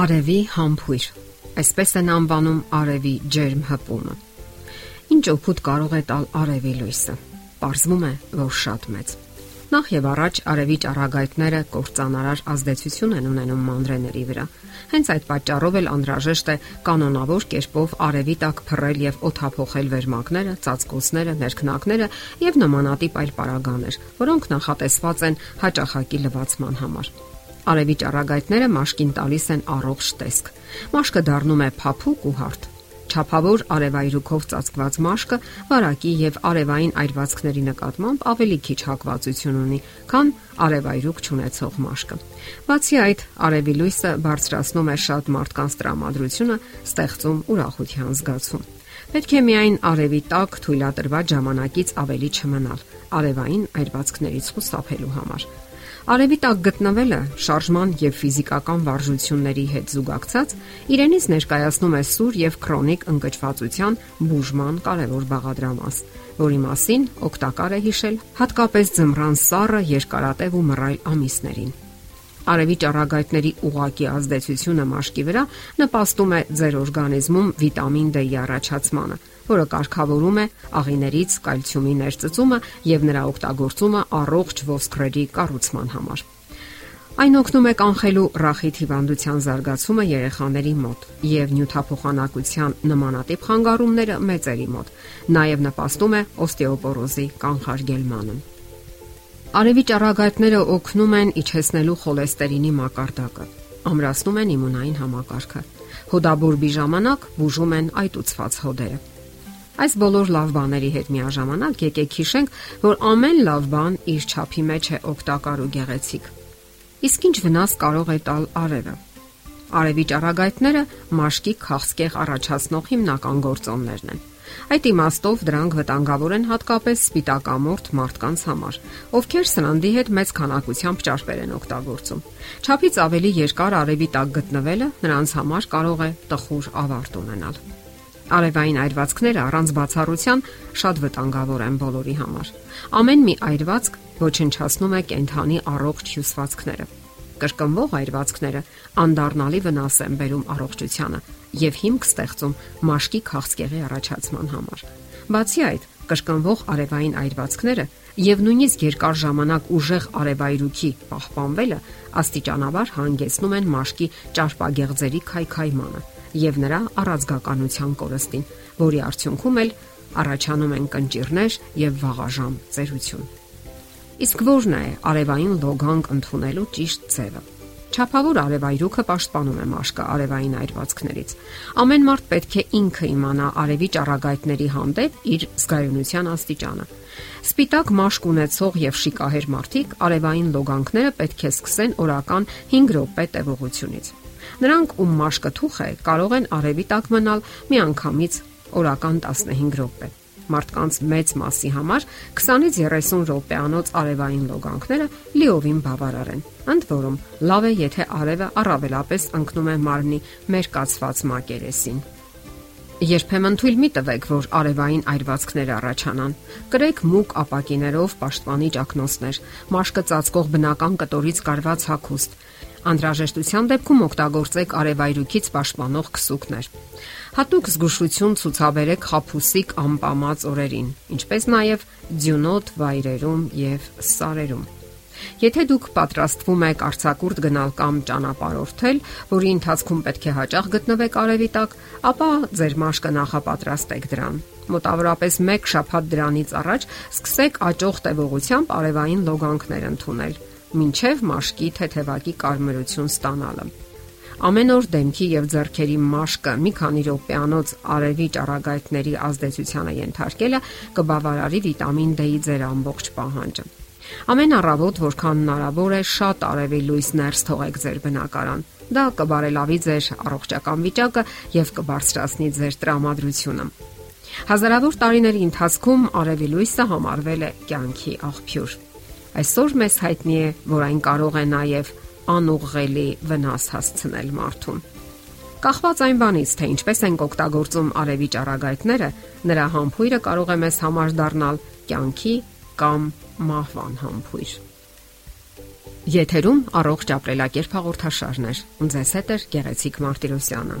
Արևի համբույր։ Այսպես են անվանում արևի ջերմ հպումը։ Ինչ օգուտ կարող է տալ արևի լույսը։ Պարզվում է, որ շատ մեծ։ Նախ եւ առաջ արևի ճառագայթները կործանարար ազդեցություն են ունենում մանրեների վրա։ Հենց այդ պատճառով էլ անհրաժեշտ է կանոնավոր կերպով արևի տակ փռել եւ օթափողել վերմակները, ծածկոցները, ներքնակները եւ նմանատիպ այլ պարագաներ, որոնք նախատեսված են հաճախակի լվացման համար։ Արևի ճառագայթները մաշկին տալիս են առողջ տեսք։ Մաշկը դառնում է փափուկ ու հարթ։ Չափավոր արևայրուքով ծածկված մաշկը վարակի եւ արևային այրվածքների նկատմամբ ավելի քիչ հակվածություն ունի, քան արևայրուք ճանաչող մաշկը։ Բացի այդ, արևի լույսը բարձրացնում է շատ մարդկանց տրամադրությունը, ստեղծում ուրախության զգացում։ Պետք է միայն արևի տակ թույլատրված ժամանակից ավելի չմնալ արևային այրվածքներից խուսափելու համար։ Արևի տակ գտնվելը շարժման եւ ֆիզիկական վարժությունների հետ զուգակցած իրենից ներկայացնում է սուր եւ քրոնիկ ընկճվածության բուժման կարևոր բաղադրամաս, որի մասին օգտակար է հիշել հատկապես ձմռան սառը երկարատև ու մռայլ ամիսներին։ Արևի ճառագայթների ուղակի ազդեցությունը մաշկի վրա նպաստում է ձեր օրգանիզմում վիտամին D-ի առաջացմանը, որը կարգավորում է աղիներից կալցիումի ներծծումը եւ նրա օգտագործումը առողջ ոսկրերի կառուցման համար։ Այն օգնում է կանխելու ռախիտ հիվանդության զարգացումը երեխաների մոտ եւ նյութափոխանակության նմանատիպ խանգարումները մեծերի մոտ։ Նաեւ նպաստում է օստեոպորոզի կանխարգելմանը։ Արևի ճառագայթները օգնում են իջեցնելու խոլեստերինի մակարդակը, ամրացնում են իմունային համակարգը։ Հոդաբուրբի ժամանակ բուժում են այտուցված հոդերը։ Այս բոլոր լավ բաների հետ միաժամանակ եկեք հիշենք, որ ամեն լավ բան իր չափի մեջ է օգտակար ու գեղեցիկ։ Իսկ ինչ վնաս կարող է տալ արևը։ Արևի ճառագայթները մաշկի քաղցկեղ առաջացնող հիմնական գործոններն են։ Այդ իմաստով դրանք վտանգավոր են հատկապես սպիտակամորթ մարդկանց համար, ովքեր սննդի հետ մեծ քանակությամբ ճարպեր են օգտագործում։ Չափից ավելի երկար արևի տակ գտնվելը նրանց համար կարող է տխուր ավարտ ունենալ։ Արևային այրվածքները առանց բացառության շատ վտանգավոր են բոլորի համար։ Ամեն մի այրվածք ոչնչացնում է կենթանի առողջ հյուսվածքները։ Կրկնվող այրվածքները անդառնալի վնաս են բերում առողջությանը եւ հիմք ստեղծում մաշկի քաղցկեղի առաջացման համար։ Բացի այդ, կրկնվող արևային այրվածքները եւ նույնիսկ երկար ժամանակ ուժեղ արևայրուքի պահպանվելը աստիճանաբար հանգեցնում են մաշկի ճարպագեղձերի քայքայմանը եւ նրա առազգականության կորստին, որի արդյունքում էլ առաջանում են կնճիրներ եւ վաղաժամ ծերություն։ Իսկ ո՞րն է արևային լոգանք ընդունելու ճիշտ ձևը։ Չափավոր արևայրուքը պաշտպանում է մաշկը արևային այրվածքներից։ Ամեն մարդ պետք է ինքը իմանա արևի ճառագայթների հանդեպ իր զգայունության աստիճանը։ Սպիտակ մաշկ ունեցող եւ շիկահեր մարդիկ արևային լոգանքները պետք է սկսեն օրական 5 րոպե տևողությունից։ Նրանք, ում մաշկը թուխ է, կարող են արևի տակ մնալ միանգամից օրական 15 րոպե։ Մարդկանց մեծ մասի համար 20-ից 30 րոպեանոց արևային լոգանքները լիովին բավարար են։ Ընդ որում, լավ է, եթե արևը առավելապես ընկնում է մարմնի մերկացված մակերեսին։ Երբեմն թույլ մի տվեք, որ արևային այրվածքներ առաջանան։ Կրեք մուկ ապակիներով պաշտպանիչ ակնոցներ, մաշկը ծածկող բնական կտորից կարված հագուստ, Անհրաժեշտության դեպքում օգտագործեք արևայրուքից պաշտպանող քսուկներ։ Հատուկ զգուշություն ցուցաբերեք խափուսիկ անպամած օրերին, ինչպես նաև ձյունոտ վայրերում եւ սարերում։ Եթե դուք պատրաստվում եք արցակուրտ գնալ կամ ճանապարհորդել, որի ընթացքում պետք է հաճախ գտնվեք արևի տակ, ապա ձեր մաշկը նախապատրաստեք դրան։ Մոտավորապես 1 շաբաթ դրանից առաջ սկսեք աճող տևողությամբ արևային լոգանքներ ընդունել մինչև մաշկի թեթևակի կարմրություն ստանալը։ Ամեն օր դեմքի եւ ձեռքերի մաշկը մի քանի րոպեանոց արևի ճառագայթների ազդեցությանը ենթարկելը կբավարարի վիտամին D-ի ձեր ամբողջ պահանջը։ Ամեն առավոտ, որքան հնարավոր է, շատ արևի լույս ներս թողեք ձեր բնակարան։ Դա կբարելավի ձեր առողջական վիճակը եւ կբարձրացնի ձեր տրամադրությունը։ Հազարավոր տարիների ընթացքում արևի լույսը համարվել է կյանքի աղբյուր։ Այսօր մեզ հայտնի է, որ այն կարող է նաև անուղղելի վնաս հասցնել մարդուն։ Կախված այն բանից, թե ինչպես ենք օգտագործում արևի ճառագայթները, նրա համբույրը կարող է մեզ համար դառնալ կյանքի կամ մահվան համբույր։ Եթերում առողջ ապրելակերպ հաղորդաշարներ։ Ունձես հետ է Գեղեցիկ Մարտիրոսյանը։